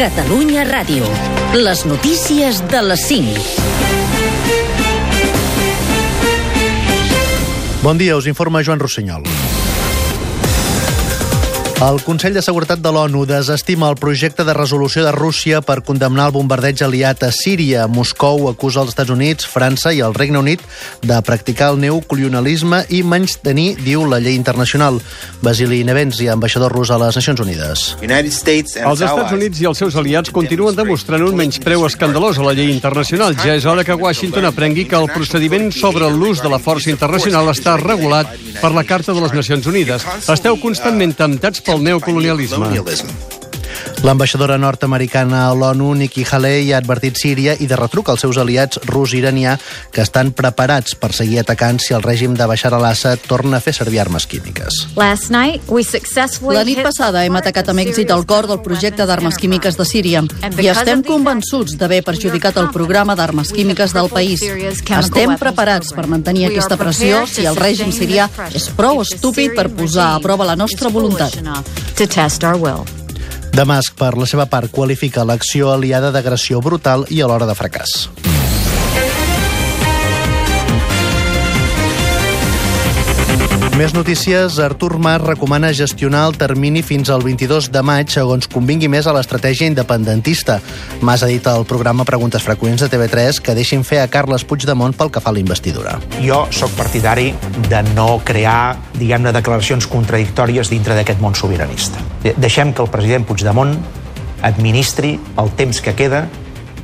Catalunya Ràdio. Les notícies de les 5. Bon dia, us informa Joan Rossinyol. El Consell de Seguretat de l'ONU desestima el projecte de resolució de Rússia per condemnar el bombardeig aliat a Síria. Moscou acusa els Estats Units, França i el Regne Unit de practicar el neocolonialisme i menys tenir, diu la llei internacional. Basili Nevens i ambaixador rus a les Nacions Unides. Els Estats Units i els seus aliats continuen demostrant un menyspreu escandalós a la llei internacional. Ja és hora que Washington aprengui que el procediment sobre l'ús de la força internacional està regulat per la Carta de les Nacions Unides. Esteu constantment temptats pel neocolonialisme. L'ambaixadora nord-americana a l'ONU, Nikki Haley, ha advertit Síria i de retruc als seus aliats rus i iranià que estan preparats per seguir atacant si el règim de Bashar al-Assad torna a fer servir armes químiques. La nit passada hem atacat amb èxit el cor del projecte d'armes químiques de Síria i estem convençuts d'haver perjudicat el programa d'armes químiques del país. Estem preparats per mantenir aquesta pressió si el règim sirià és prou estúpid per posar a prova la nostra voluntat. Damasc, per la seva part, qualifica l'acció aliada d'agressió brutal i alhora de fracàs. Més notícies. Artur Mas recomana gestionar el termini fins al 22 de maig, segons convingui més a l'estratègia independentista. Mas ha dit al programa Preguntes Freqüents de TV3 que deixin fer a Carles Puigdemont pel que fa a la investidura. Jo sóc partidari de no crear, diguem-ne, declaracions contradictòries dintre d'aquest món sobiranista. Deixem que el president Puigdemont administri el temps que queda,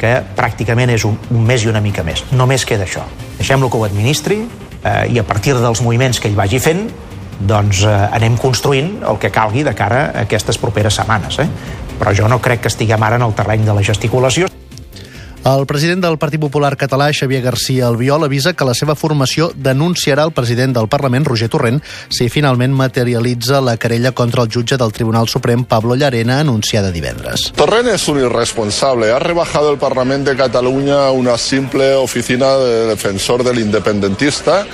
que pràcticament és un, un mes i una mica més. Només queda això. Deixem-lo que ho administri, eh, i a partir dels moviments que ell vagi fent doncs eh, anem construint el que calgui de cara a aquestes properes setmanes. Eh? Però jo no crec que estiguem ara en el terreny de la gesticulació. El president del Partit Popular català, Xavier García Albiol, avisa que la seva formació denunciarà el president del Parlament, Roger Torrent, si finalment materialitza la querella contra el jutge del Tribunal Suprem, Pablo Llarena, anunciada divendres. Torrent es un irresponsable. Ha rebajado el Parlamento de Cataluña a una simple oficina de defensor del independentista.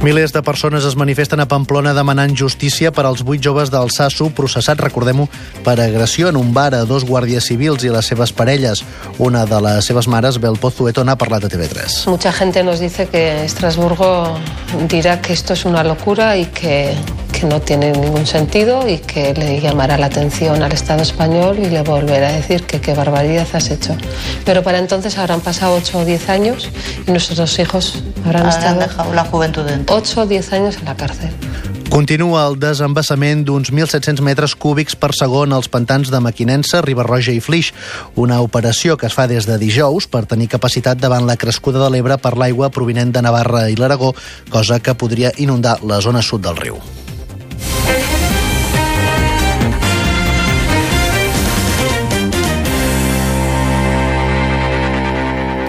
Milers de persones es manifesten a Pamplona demanant justícia per als vuit joves del Sasso processats, recordem-ho, per agressió en un bar a dos guàrdies civils i les seves parelles. Una de les seves mares, Bel Pozueto, n'ha parlat a TV3. Mucha gente nos dice que Estrasburgo dirá que esto es una locura y que, que no tiene ningún sentido y que le llamará la atención al Estado español y le volverá a decir que qué barbaridad has hecho. Pero para entonces habrán pasado 8 o 10 años y nuestros hijos habrán Habrán estado dejado la juventud dentro. 8 o 10 años en la cárcel. Continua el desembassament d'uns 1.700 metres cúbics per segon als pantans de Maquinensa, Ribarroja i Flix, una operació que es fa des de dijous per tenir capacitat davant la crescuda de l'Ebre per l'aigua provinent de Navarra i l'Aragó, cosa que podria inundar la zona sud del riu.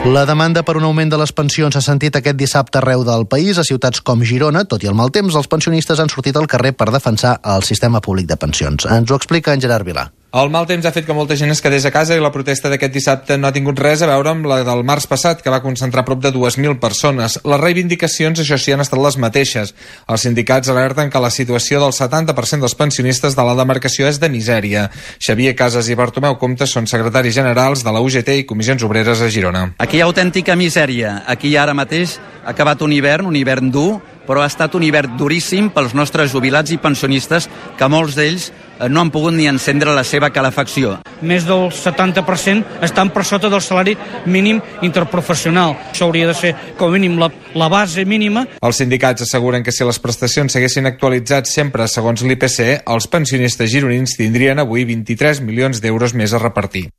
La demanda per un augment de les pensions s'ha sentit aquest dissabte arreu del país. A ciutats com Girona, tot i el mal temps, els pensionistes han sortit al carrer per defensar el sistema públic de pensions. Ens ho explica en Gerard Vilà. El mal temps ha fet que molta gent es quedés a casa i la protesta d'aquest dissabte no ha tingut res a veure amb la del març passat, que va concentrar prop de 2.000 persones. Les reivindicacions, això sí, han estat les mateixes. Els sindicats alerten que la situació del 70% dels pensionistes de la demarcació és de misèria. Xavier Casas i Bartomeu Comte són secretaris generals de la UGT i Comissions Obreres a Girona. Aquí hi ha autèntica misèria. Aquí ara mateix ha acabat un hivern, un hivern dur, però ha estat un hivern duríssim pels nostres jubilats i pensionistes, que molts d'ells eh, no han pogut ni encendre la seva calefacció. Més del 70% estan per sota del salari mínim interprofessional. Això hauria de ser, com a mínim, la, la base mínima. Els sindicats asseguren que si les prestacions s'haguessin actualitzat sempre segons l'IPC, els pensionistes gironins tindrien avui 23 milions d'euros més a repartir.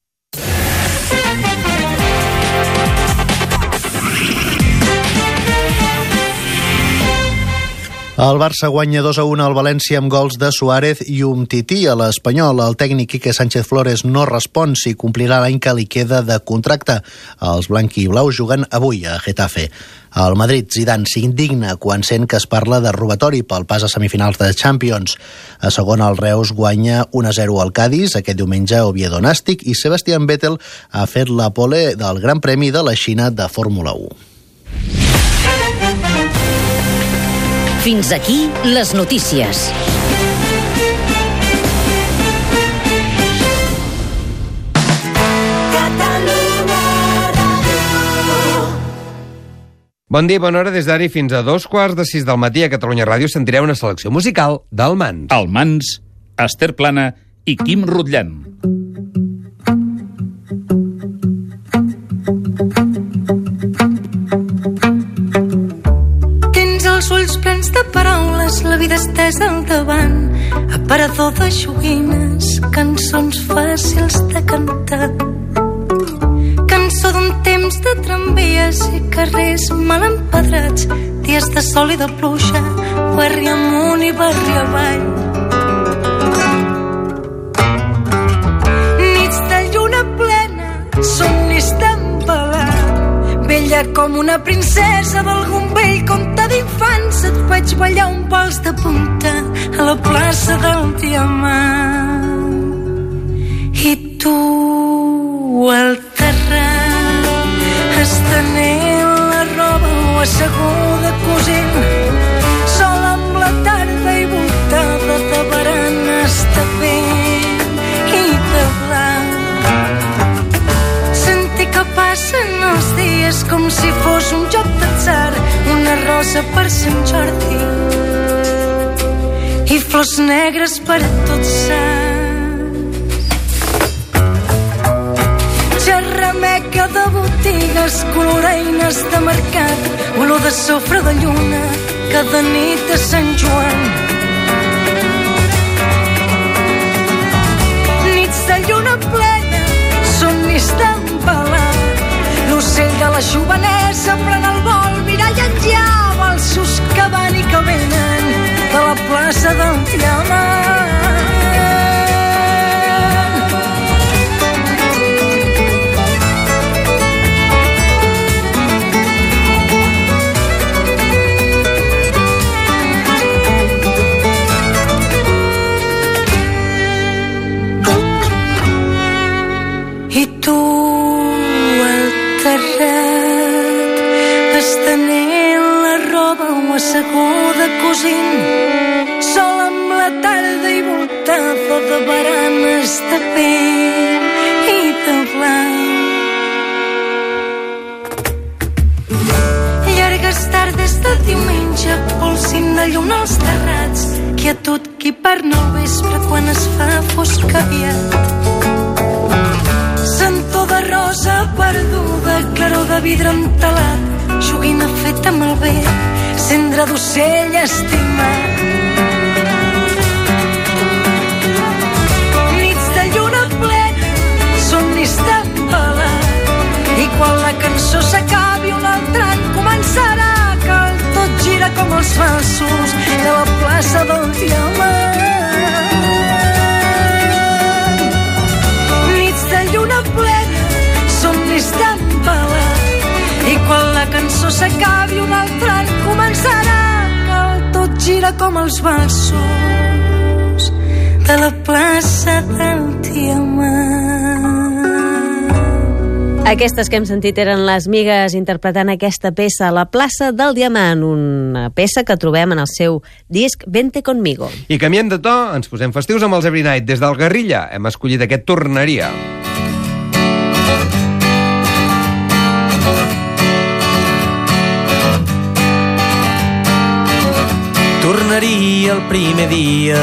El Barça guanya 2 a 1 al València amb gols de Suárez i Umtiti a l'Espanyol. El tècnic Quique Sánchez Flores no respon si complirà l'any que li queda de contracte. Els blanqui i blaus juguen avui a Getafe. El Madrid, Zidane, s'indigna quan sent que es parla de robatori pel pas a semifinals de Champions. A segon, el Reus guanya 1-0 al Cádiz, aquest diumenge Oviedo Nàstic, i Sebastian Vettel ha fet la pole del Gran Premi de la Xina de Fórmula 1. Fins aquí les notícies. Bon dia, bona hora. Des d'ara fins a dos quarts de sis del matí a Catalunya Ràdio sentireu una selecció musical del Mans. El Mans, Esther Plana i Quim Rutllant. Plens de paraules, la vida estesa al davant, aparador de joguines, cançons fàcils de cantar. Cançó d'un temps de tramvies i carrers mal empedrats, dies de sol i de pluja, barri amunt i barri avall. Nits de lluna plena, somnis d'embalar, vella com una princesa d'algun vell conte d'infants, et vaig ballar un vals de punta a la plaça del Diamant. I tu al terrat estenent la roba o asseguda cosint sol amb la tarda i voltada de baranes passen els dies com si fos un joc d'atzar una rosa per Sant Jordi i flors negres per a tots sants xerrameca de botigues, coloreines de mercat, olor de sofre de lluna, cada nit a Sant Joan. La jovenesa pren el vol, mirallen ja els que van i que venen de la plaça del Diamant. Voltada de baranes de pell i de blanc. Llargues tardes de diumenge, polsin de lluna als terrats, quietud qui parna al vespre quan es fa fosc aviat. Sentó de rosa perduda, claror de vidre entelat, joguina feta amb el vent, cendra d'ocell estimat. Quan la cançó s'acabi un altre any començarà que el tot gira com els falsos de la plaça del Diamant. Nits de lluna plena, somnis d'embalat, i quan la cançó s'acabi un altre any començarà que tot gira com els valsos de la plaça del Diamant. Aquestes que hem sentit eren les migues interpretant aquesta peça a la plaça del Diamant, una peça que trobem en el seu disc Vente Conmigo. I canviem de to, ens posem festius amb els Every Night. Des del Guerrilla hem escollit aquest Tornaria. tornaria el primer dia.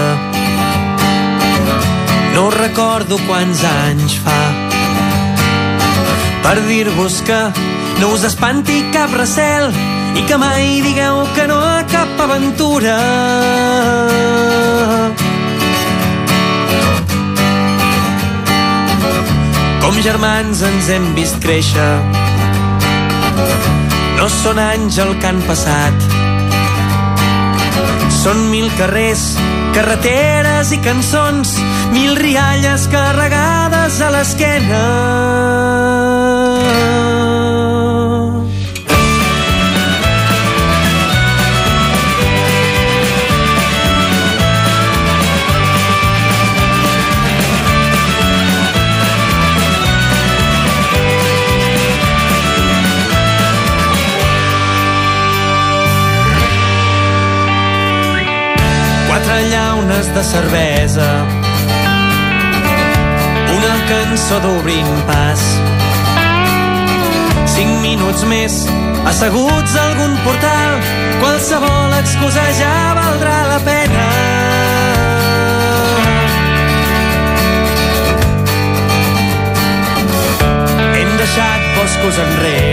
No recordo quants anys fa per dir-vos que no us espanti cap recel i que mai digueu que no a cap aventura. Com germans ens hem vist créixer no són anys el que han passat són mil carrers, carreteres i cançons, mil rialles carregades a l'esquena. De cervesa una cançó d'obrint pas Cinc minuts més, asseguts a algun portal, qualsevol excusa ja valdrà la pena. Hem deixat boscos enrere,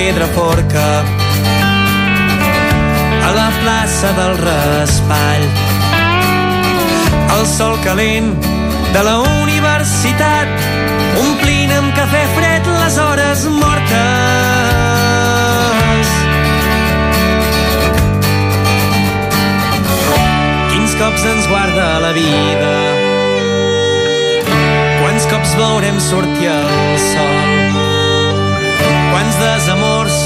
Pedraforca a la plaça del Raspall. El sol calent de la universitat omplint amb cafè fred les hores mortes. Quins cops ens guarda la vida? Quants cops veurem sortir el sol quants desamors,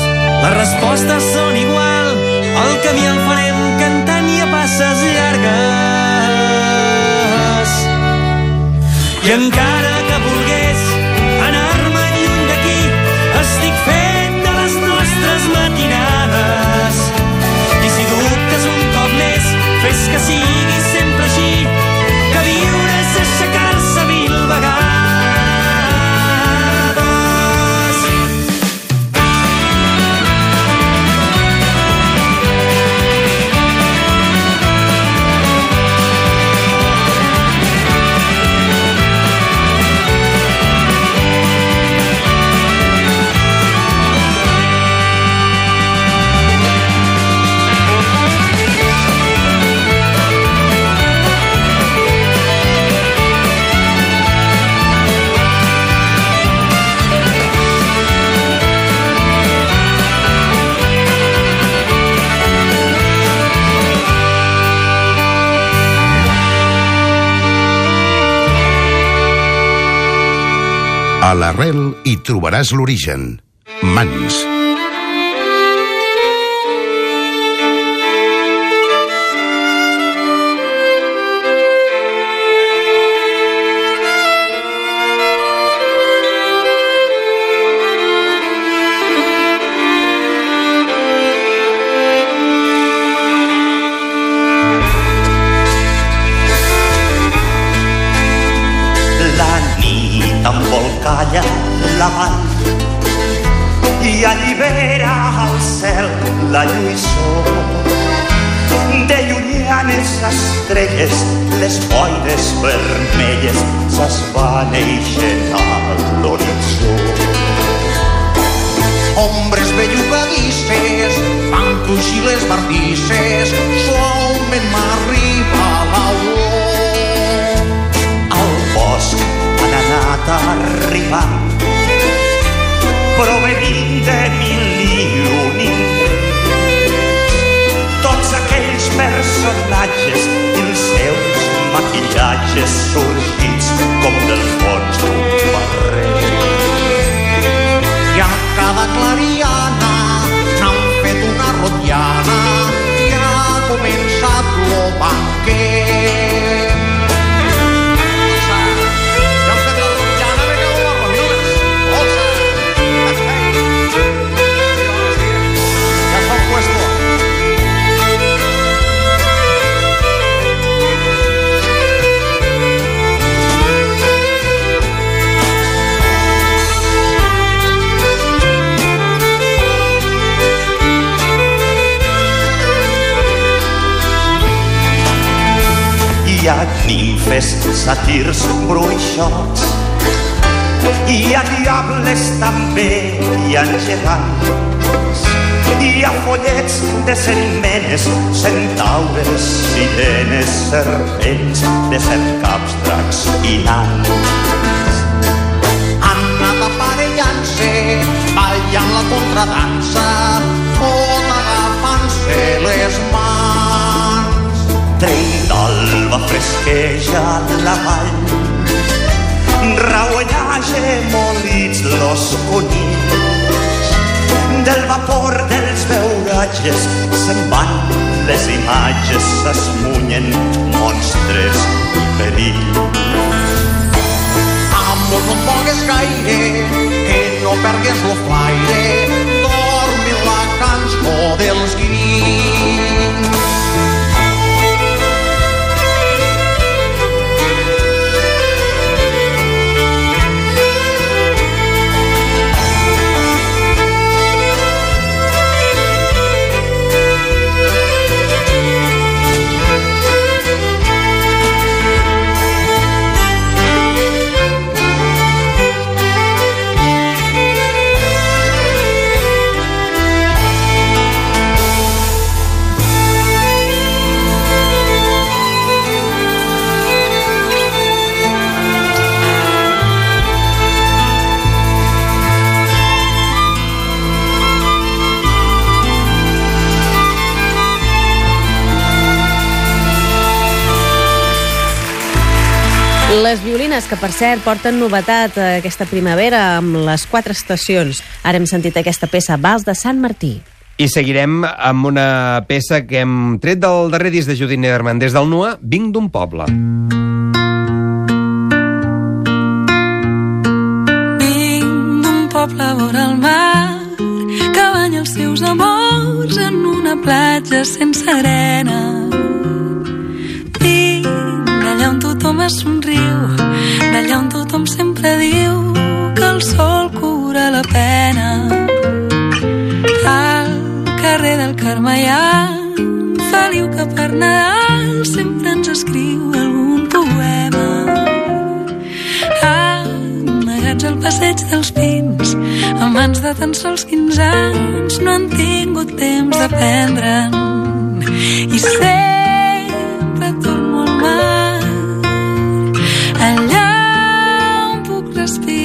les respostes són igual, el camí el farem cantant i a passes llargues. I encara que volgués anar-me lluny d'aquí, estic fet de les nostres matinades. Trobaràs l'origen. Mans. Provenint de mil i un tots aquells personatges i els seus maquillatges sorgits com del fons d'un barret I a cada clariana n'han fet una rotllana i ha començat lo banquet. Nimfes, sàtirs, bruixots hi ha diables també, hi ha gegants Hi ha follets de cent menes, centaures, sirenes, serpents, de set caps, dracs i nans. Han anat aparellant-se, ballant la contradansa, tot agafant-se les mans. Tren d'alba fresqueja la vall, rauellà gemolits los conills, del vapor dels beuratges se'n van les imatges, s'esmunyen monstres i perill. Amor, no et mogues gaire, que no pergues lo flaire, dormi la cançó dels guiris. Violines, que per cert porten novetat eh, aquesta primavera amb les quatre estacions. Ara hem sentit aquesta peça, Vals de Sant Martí. I seguirem amb una peça que hem tret del darrer disc de Judit Nederman. Des del NUA, vinc d'un poble. Vinc d'un poble vora el mar que banya els seus amors en una platja sense arena. Tothom es somriu, d'allà on tothom sempre diu que el sol cura la pena. Al carrer del Carme hi ha Feliu que per Nadal sempre ens escriu algun poema. Amagats al passeig dels pins, amb mans de tan sols 15 anys, no han tingut temps d'aprendre'n. I sempre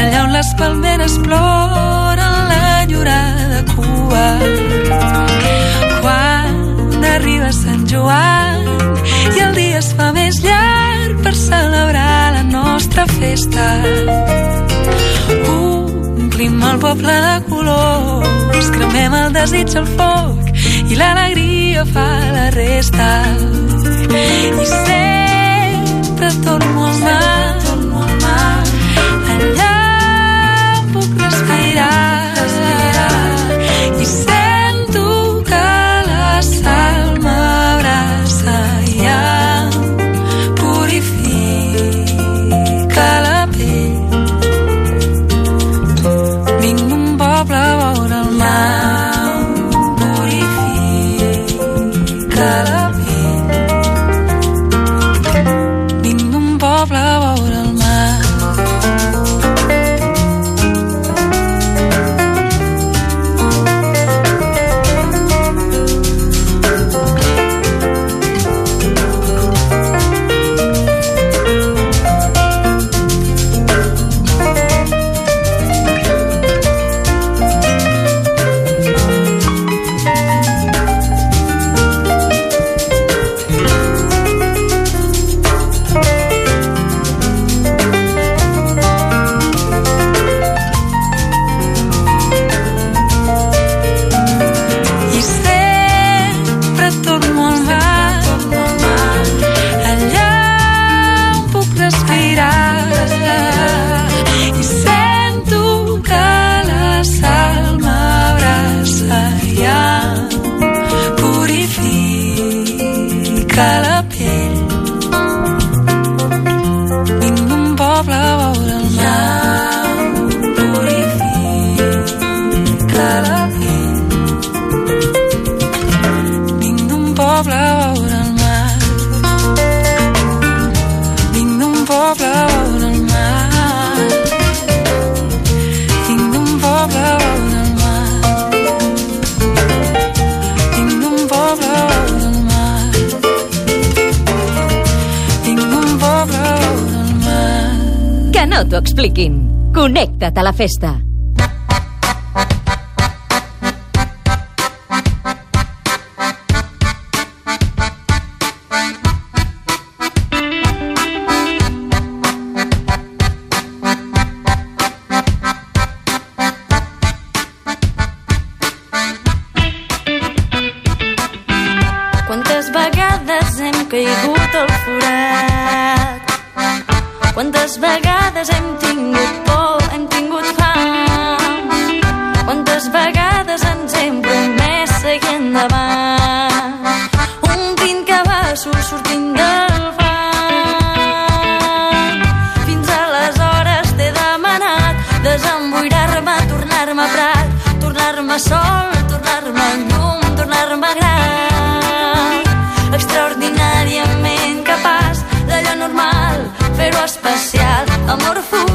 d'allà on les palmeres ploren l'enyorada cua. Quan arriba Sant Joan i el dia es fa més llarg per celebrar la nostra festa. Omplim el poble de colors, cremem el desig al foc i l'alegria fa la resta. I sempre torno al mar, no t'ho expliquin. Connecta't a la festa. tornar-me prat, tornar-me sol, tornar-me llum, tornar-me gran. Extraordinàriament capaç d'allò normal, fer-ho especial, amor fugit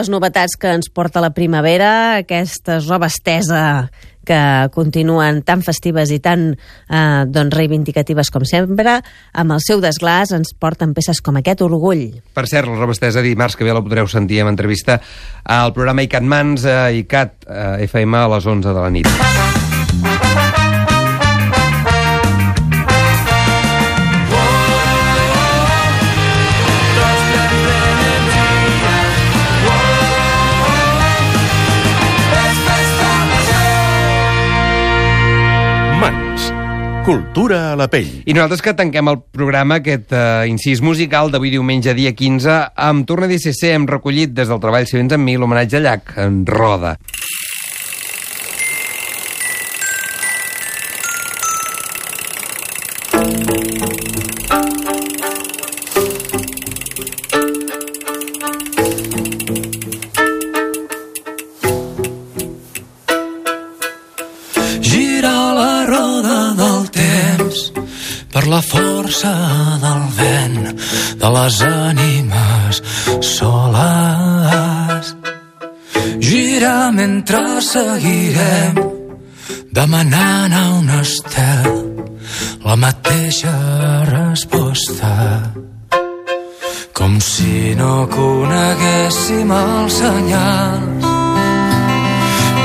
les novetats que ens porta la primavera, aquesta roba estesa que continuen tan festives i tan eh, doncs reivindicatives com sempre, amb el seu desglàs ens porten peces com aquest orgull. Per cert, la roba estesa dimarts que ve la podreu sentir en entrevista al programa ICAT Mans, eh, ICAT eh, FM a les 11 de la nit. Cultura a la pell. I nosaltres que tanquem el programa, aquest uh, incís musical d'avui diumenge, dia 15, amb Torna d'ICC hem recollit des del Treball Civils amb mi l'homenatge a Llach, en Roda. Gira mentre seguirem demanant a un estel la mateixa resposta. Com si no coneguéssim els senyals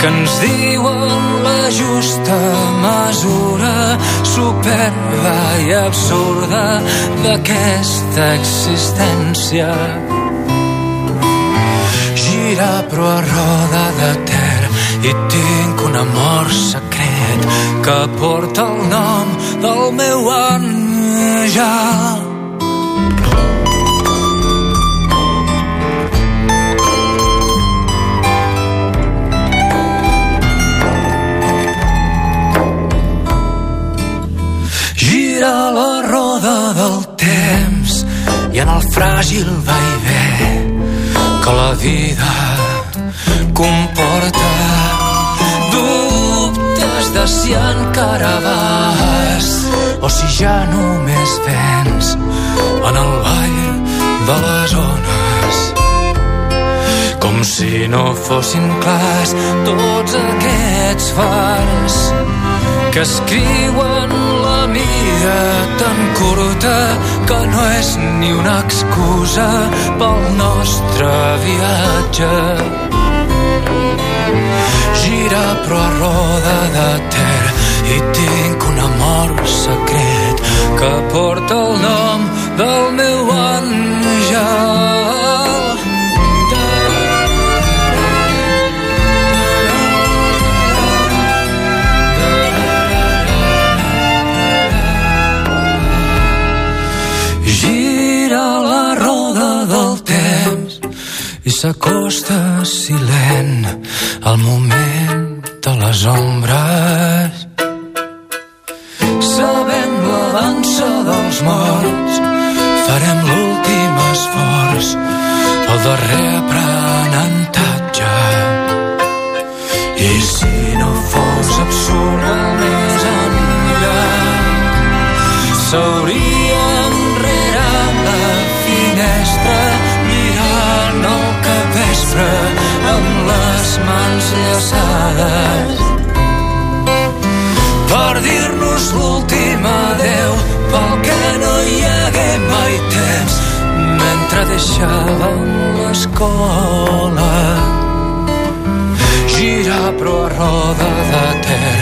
que ens diuen la justa mesura superba i absurda d'aquesta existència. Gira però a roda de ter i tinc un amor secret que porta el nom del meu àngel. gira la roda del temps i en el fràgil va i ve que la vida comporta dubtes de si encara vas o si ja només vens en el ball de les ones. Com si no fossin clars tots aquests fars que escriuen la mida tan curta que no és ni una excusa pel nostre viatge. Gira però a roda de ter i tinc un amor secret que porta el nom del meu àngel. I s'acosta silent al moment de les ombres. Sabem la dansa dels morts, farem l'últim esforç, el darrer aprenentatge. I si no fos absurd el més enllà, s'hauria enrere la finestra sempre amb les mans llaçades. Per dir-nos l'últim adeu pel que no hi hagué mai temps mentre deixàvem l'escola. Girar però a roda de ter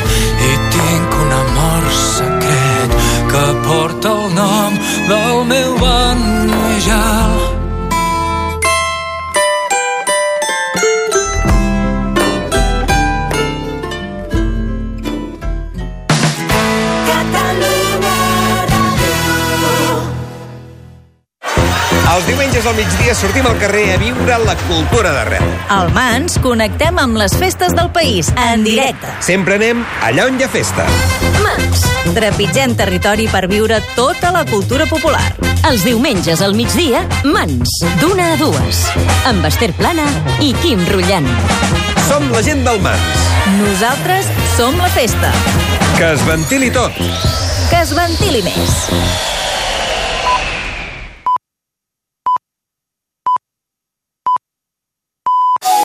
i tinc un amor secret que porta el nom del meu banc ja. després del migdia sortim al carrer a viure la cultura d'arrel. Al Mans connectem amb les festes del país, en directe. Sempre anem allà on hi ha festa. Mans. Trepitgem territori per viure tota la cultura popular. Els diumenges al migdia, Mans, d'una a dues. Amb Esther Plana i Quim Rullant. Som la gent del Mans. Nosaltres som la festa. Que es ventili tot. Que es ventili més.